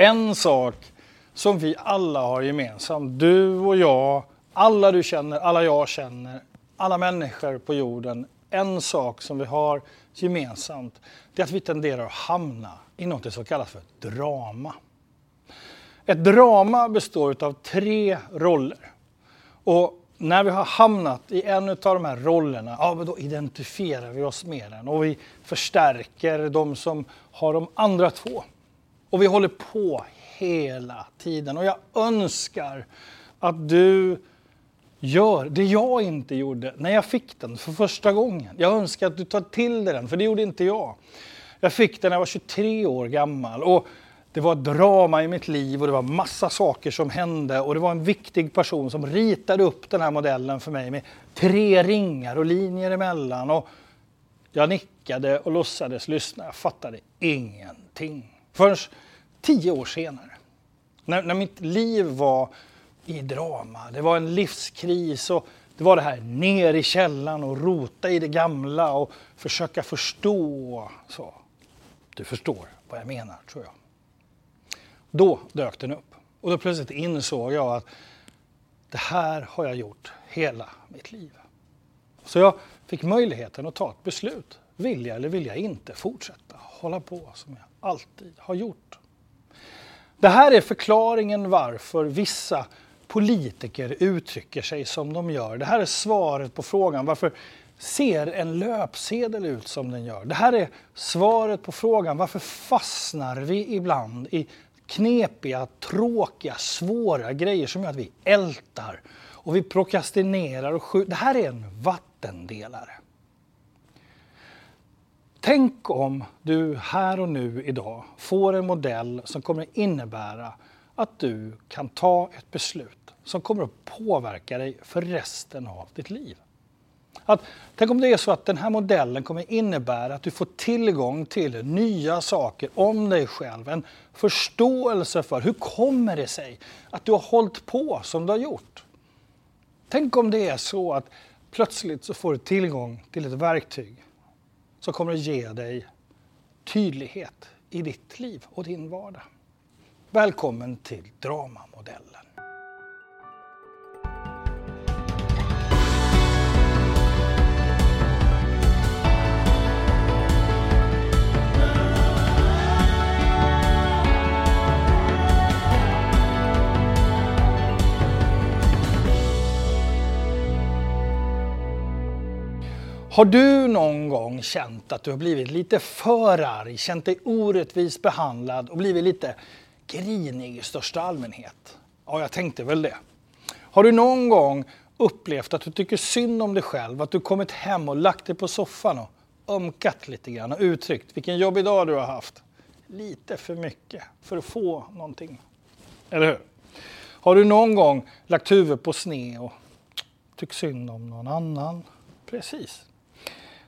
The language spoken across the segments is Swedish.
En sak som vi alla har gemensamt, du och jag, alla du känner, alla jag känner, alla människor på jorden. En sak som vi har gemensamt, det är att vi tenderar att hamna i något som kallas för drama. Ett drama består av tre roller. Och när vi har hamnat i en av de här rollerna, ja, då identifierar vi oss med den och vi förstärker de som har de andra två. Och vi håller på hela tiden. Och jag önskar att du gör det jag inte gjorde när jag fick den för första gången. Jag önskar att du tar till dig den, för det gjorde inte jag. Jag fick den när jag var 23 år gammal. Och det var drama i mitt liv och det var massa saker som hände och det var en viktig person som ritade upp den här modellen för mig med tre ringar och linjer emellan. Och jag nickade och låtsades lyssna. Jag fattade ingenting. Förrän tio år senare, när, när mitt liv var i drama, det var en livskris och det var det här ner i källan och rota i det gamla och försöka förstå. Så. Du förstår vad jag menar, tror jag. Då dök den upp och då plötsligt insåg jag att det här har jag gjort hela mitt liv. Så jag fick möjligheten att ta ett beslut. Vill jag eller vill jag inte fortsätta hålla på som jag alltid har gjort? Det här är förklaringen varför vissa politiker uttrycker sig som de gör. Det här är svaret på frågan varför ser en löpsedel ut som den gör? Det här är svaret på frågan varför fastnar vi ibland i knepiga, tråkiga, svåra grejer som gör att vi ältar och vi prokrastinerar och skjuter. Det här är en vattendelare. Tänk om du här och nu idag får en modell som kommer innebära att du kan ta ett beslut som kommer att påverka dig för resten av ditt liv. Att, tänk om det är så att den här modellen kommer innebära att du får tillgång till nya saker om dig själv. En förståelse för hur kommer det sig att du har hållit på som du har gjort. Tänk om det är så att plötsligt så får du tillgång till ett verktyg som kommer att ge dig tydlighet i ditt liv och din vardag. Välkommen till Dramamodellen. Har du någon gång känt att du har blivit lite för arg, känt dig orättvist behandlad och blivit lite grinig i största allmänhet? Ja, jag tänkte väl det. Har du någon gång upplevt att du tycker synd om dig själv, att du kommit hem och lagt dig på soffan och ömkat lite grann och uttryckt vilken jobbig dag du har haft? Lite för mycket för att få någonting. Eller hur? Har du någon gång lagt huvudet på sne och tyckt synd om någon annan? Precis.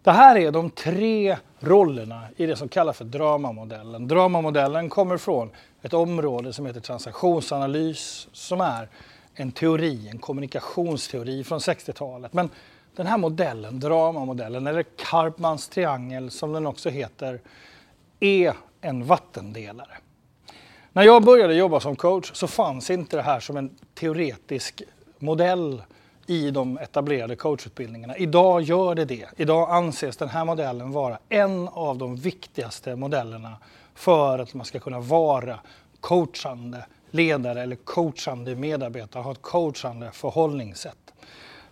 Det här är de tre rollerna i det som kallas för dramamodellen. Dramamodellen kommer från ett område som heter transaktionsanalys som är en teori, en kommunikationsteori från 60-talet. Men den här modellen, dramamodellen, eller Karpmans triangel som den också heter, är en vattendelare. När jag började jobba som coach så fanns inte det här som en teoretisk modell i de etablerade coachutbildningarna. Idag gör det det. Idag anses den här modellen vara en av de viktigaste modellerna för att man ska kunna vara coachande ledare eller coachande medarbetare, ha ett coachande förhållningssätt.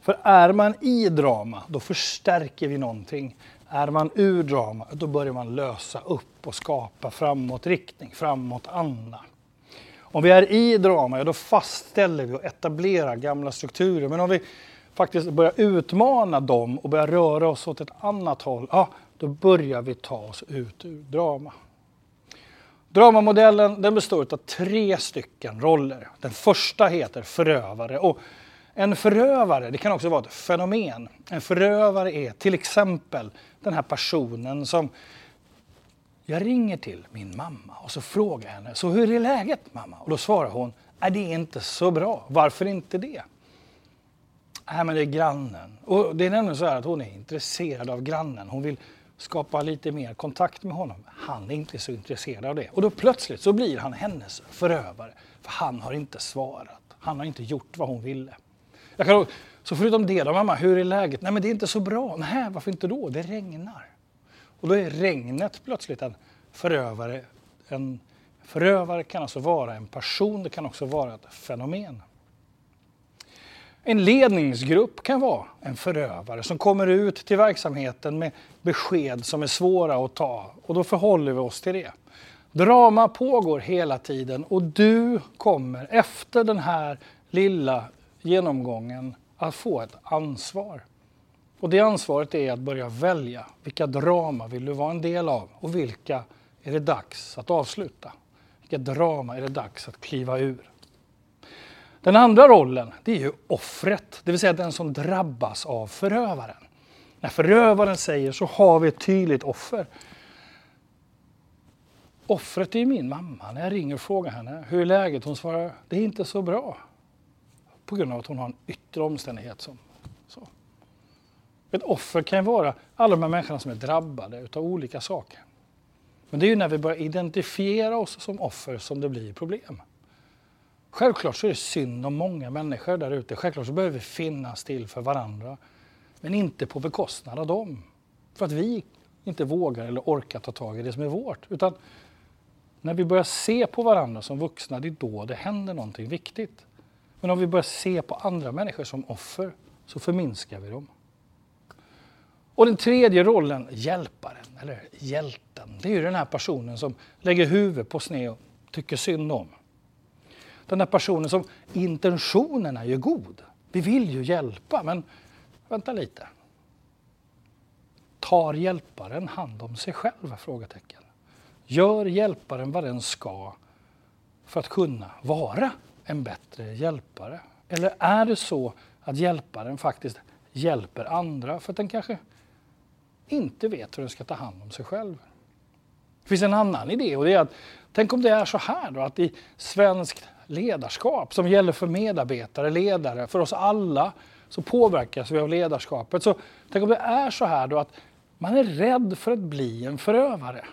För är man i drama, då förstärker vi någonting. Är man ur drama, då börjar man lösa upp och skapa framåtriktning, framåtanda. Om vi är i drama, ja, då fastställer vi och etablerar gamla strukturer. Men om vi faktiskt börjar utmana dem och börjar röra oss åt ett annat håll, ja, då börjar vi ta oss ut ur drama. Dramamodellen den består av tre stycken roller. Den första heter förövare. Och en förövare det kan också vara ett fenomen. En förövare är till exempel den här personen som jag ringer till min mamma och så frågar jag henne, så hur är läget mamma? Och då svarar hon, är det är inte så bra. Varför inte det? Nej, men det är grannen. Och det är nämligen så här att hon är intresserad av grannen. Hon vill skapa lite mer kontakt med honom. Han är inte så intresserad av det. Och då plötsligt så blir han hennes förövare. För han har inte svarat. Han har inte gjort vad hon ville. Jag kan, så förutom det då, mamma, hur är läget? Nej men det är inte så bra. Nej, varför inte då? Det regnar. Och då är regnet plötsligt en förövare. En förövare kan alltså vara en person, det kan också vara ett fenomen. En ledningsgrupp kan vara en förövare som kommer ut till verksamheten med besked som är svåra att ta och då förhåller vi oss till det. Drama pågår hela tiden och du kommer efter den här lilla genomgången att få ett ansvar. Och det ansvaret är att börja välja vilka drama vill du vara en del av och vilka är det dags att avsluta. Vilka drama är det dags att kliva ur. Den andra rollen, det är ju offret, det vill säga den som drabbas av förövaren. När förövaren säger så har vi ett tydligt offer. Offret är min mamma. När jag ringer och frågar henne hur är läget, hon svarar det är inte så bra. På grund av att hon har en yttre omständighet. Som. Ett offer kan ju vara alla de här människorna som är drabbade av olika saker. Men det är ju när vi börjar identifiera oss som offer som det blir problem. Självklart så är det synd om många människor där ute. Självklart så behöver vi finnas till för varandra. Men inte på bekostnad av dem. För att vi inte vågar eller orkar ta tag i det som är vårt. Utan när vi börjar se på varandra som vuxna, det är då det händer någonting viktigt. Men om vi börjar se på andra människor som offer så förminskar vi dem. Och den tredje rollen, hjälparen eller hjälten, det är ju den här personen som lägger huvudet på sned och tycker synd om. Den där personen som intentionen är ju god. Vi vill ju hjälpa, men vänta lite. Tar hjälparen hand om sig själv? Frågetecken. Gör hjälparen vad den ska för att kunna vara en bättre hjälpare? Eller är det så att hjälparen faktiskt hjälper andra för att den kanske inte vet hur den ska ta hand om sig själv? Det finns en annan idé och det är att tänk om det är så här då att i svenskt ledarskap som gäller för medarbetare, ledare, för oss alla så påverkas vi av ledarskapet. Så tänk om det är så här då att man är rädd för att bli en förövare.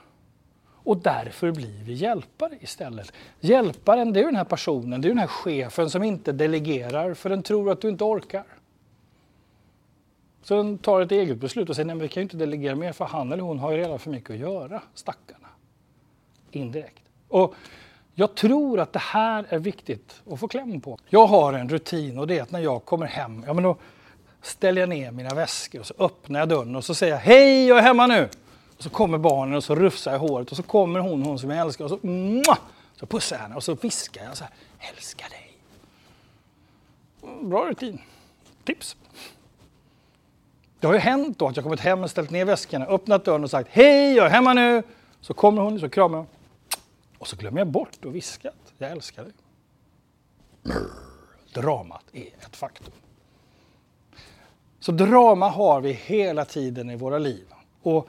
Och därför blir vi hjälpare istället. Hjälparen, det är den här personen, det är den här chefen som inte delegerar för den tror att du inte orkar. Så den tar ett eget beslut och säger, nej men vi kan ju inte delegera mer för han eller hon har ju redan för mycket att göra, stackarna. Indirekt. Och jag tror att det här är viktigt att få kläm på. Jag har en rutin och det är att när jag kommer hem, ja men då ställer jag ner mina väskor och så öppnar jag dörren och så säger jag hej jag är hemma nu. Och så kommer barnen och så rufsar jag håret och så kommer hon, hon som jag älskar och så, mwah, så pussar jag henne och så viskar jag så här, älskar dig. Bra rutin. Tips. Det har ju hänt då att jag kommit hem och ställt ner väskorna, öppnat dörren och sagt hej jag är hemma nu. Så kommer hon så kramar hon. Och så glömmer jag bort att viska att jag älskar dig. Dramat är ett faktum. Så drama har vi hela tiden i våra liv. Och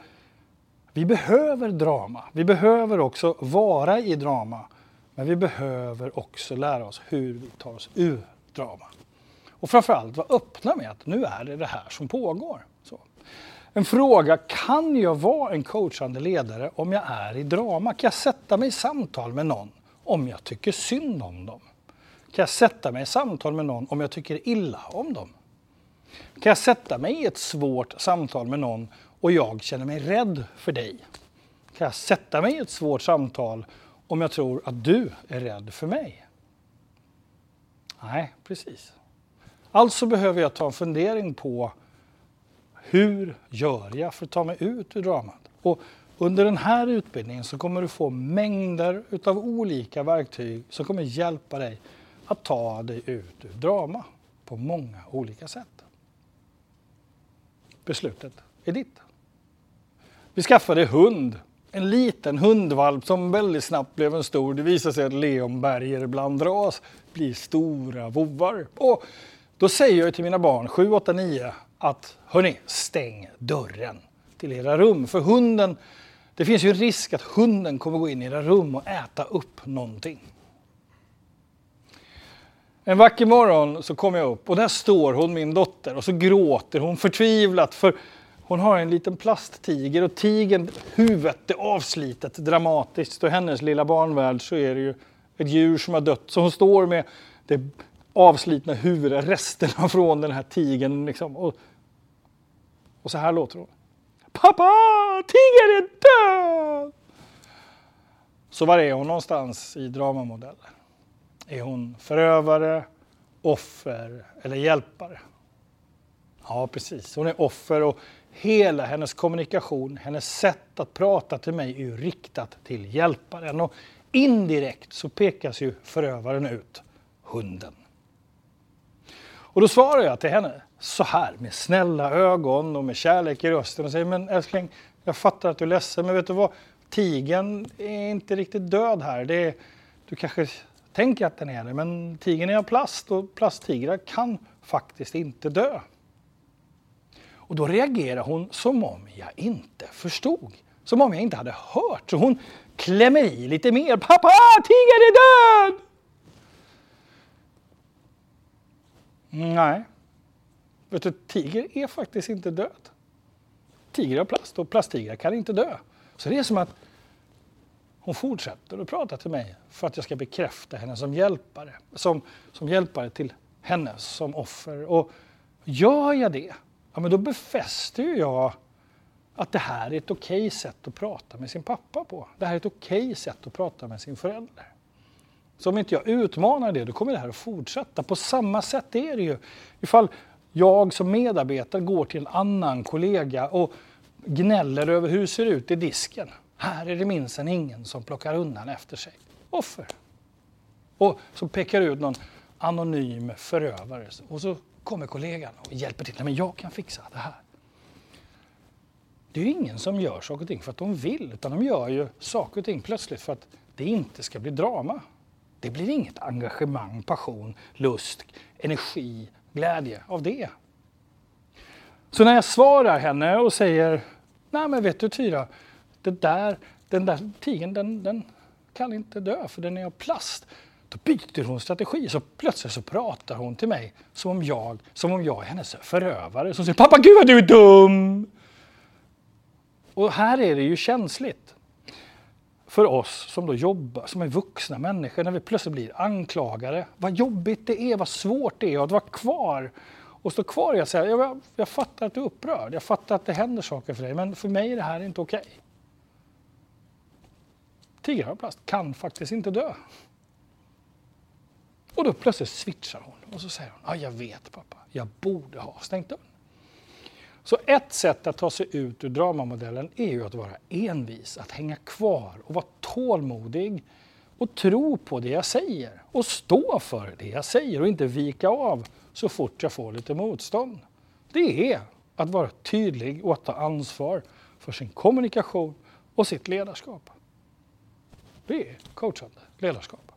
vi behöver drama. Vi behöver också vara i drama. Men vi behöver också lära oss hur vi tar oss ur drama. Och framförallt vara öppna med att nu är det det här som pågår. Så. En fråga, kan jag vara en coachande ledare om jag är i drama? Kan jag sätta mig i samtal med någon om jag tycker synd om dem? Kan jag sätta mig i samtal med någon om jag tycker illa om dem? Kan jag sätta mig i ett svårt samtal med någon och jag känner mig rädd för dig? Kan jag sätta mig i ett svårt samtal om jag tror att du är rädd för mig? Nej, precis. Alltså behöver jag ta en fundering på hur gör jag för att ta mig ut ur dramat? Och under den här utbildningen så kommer du få mängder av olika verktyg som kommer hjälpa dig att ta dig ut ur drama på många olika sätt. Beslutet är ditt. Vi skaffade hund, en liten hundvalp som väldigt snabbt blev en stor. Det visade sig att leonberger bland ras blir stora vovvar. Och då säger jag till mina barn, 7, 8, 9, att hörni, stäng dörren till era rum. För hunden, det finns ju en risk att hunden kommer gå in i era rum och äta upp någonting. En vacker morgon så kommer jag upp och där står hon, min dotter, och så gråter hon förtvivlat för Hon har en liten plasttiger och tigern, huvudet är avslitet dramatiskt och i hennes lilla barnvärld så är det ju ett djur som har dött. Så hon står med det avslitna huvudet, resterna från den här tigern. Liksom. Och, och så här låter hon. Pappa, tigern är död! Så var är hon någonstans i dramamodellen? Är hon förövare, offer eller hjälpare? Ja, precis. Hon är offer och hela hennes kommunikation, hennes sätt att prata till mig är ju riktat till hjälparen. Och indirekt så pekas ju förövaren ut, hunden. Och då svarar jag till henne så här med snälla ögon och med kärlek i rösten och säger men älskling, jag fattar att du är ledsen men vet du vad? Tigen är inte riktigt död här. Det är, du kanske tänker att den är det men tigen är av plast och plasttigrar kan faktiskt inte dö. Och då reagerar hon som om jag inte förstod. Som om jag inte hade hört. Så hon klämmer i lite mer. Pappa, tigern är död! Nej. Vet du, tiger är faktiskt inte död. Tiger har plast och plasttigrar kan inte dö. Så det är som att hon fortsätter att prata till mig för att jag ska bekräfta henne som hjälpare. Som, som hjälpare till henne som offer. Och gör jag det, ja, men då befäster ju jag att det här är ett okej sätt att prata med sin pappa på. Det här är ett okej sätt att prata med sin förälder. Så om inte jag utmanar det, då kommer det här att fortsätta. På samma sätt är det ju ifall jag som medarbetare går till en annan kollega och gnäller över hur det ser ut i disken. Här är det minsann ingen som plockar undan efter sig. Offer. Och så pekar ut någon anonym förövare och så kommer kollegan och hjälper till. Men jag kan fixa det här. Det är ju ingen som gör saker och ting för att de vill, utan de gör ju saker och ting plötsligt för att det inte ska bli drama. Det blir inget engagemang, passion, lust, energi, glädje av det. Så när jag svarar henne och säger, nej men vet du Tyra, det där, den där tigern den, den kan inte dö för den är av plast. Då byter hon strategi, så plötsligt så pratar hon till mig som om jag, som om jag är hennes förövare. Som säger pappa gud vad du är dum! Och här är det ju känsligt för oss som då jobbar, som är vuxna människor, när vi plötsligt blir anklagade. Vad jobbigt det är, vad svårt det är att vara kvar och stå kvar i att säga, jag, jag fattar att du är upprörd, jag fattar att det händer saker för dig, men för mig är det här inte okej. Okay. Tigrar av plast kan faktiskt inte dö. Och då plötsligt switchar hon och så säger hon, ja jag vet pappa, jag borde ha stängt dörren. Så ett sätt att ta sig ut ur dramamodellen är ju att vara envis, att hänga kvar och vara tålmodig och tro på det jag säger och stå för det jag säger och inte vika av så fort jag får lite motstånd. Det är att vara tydlig och att ta ansvar för sin kommunikation och sitt ledarskap. Det är coachande ledarskap.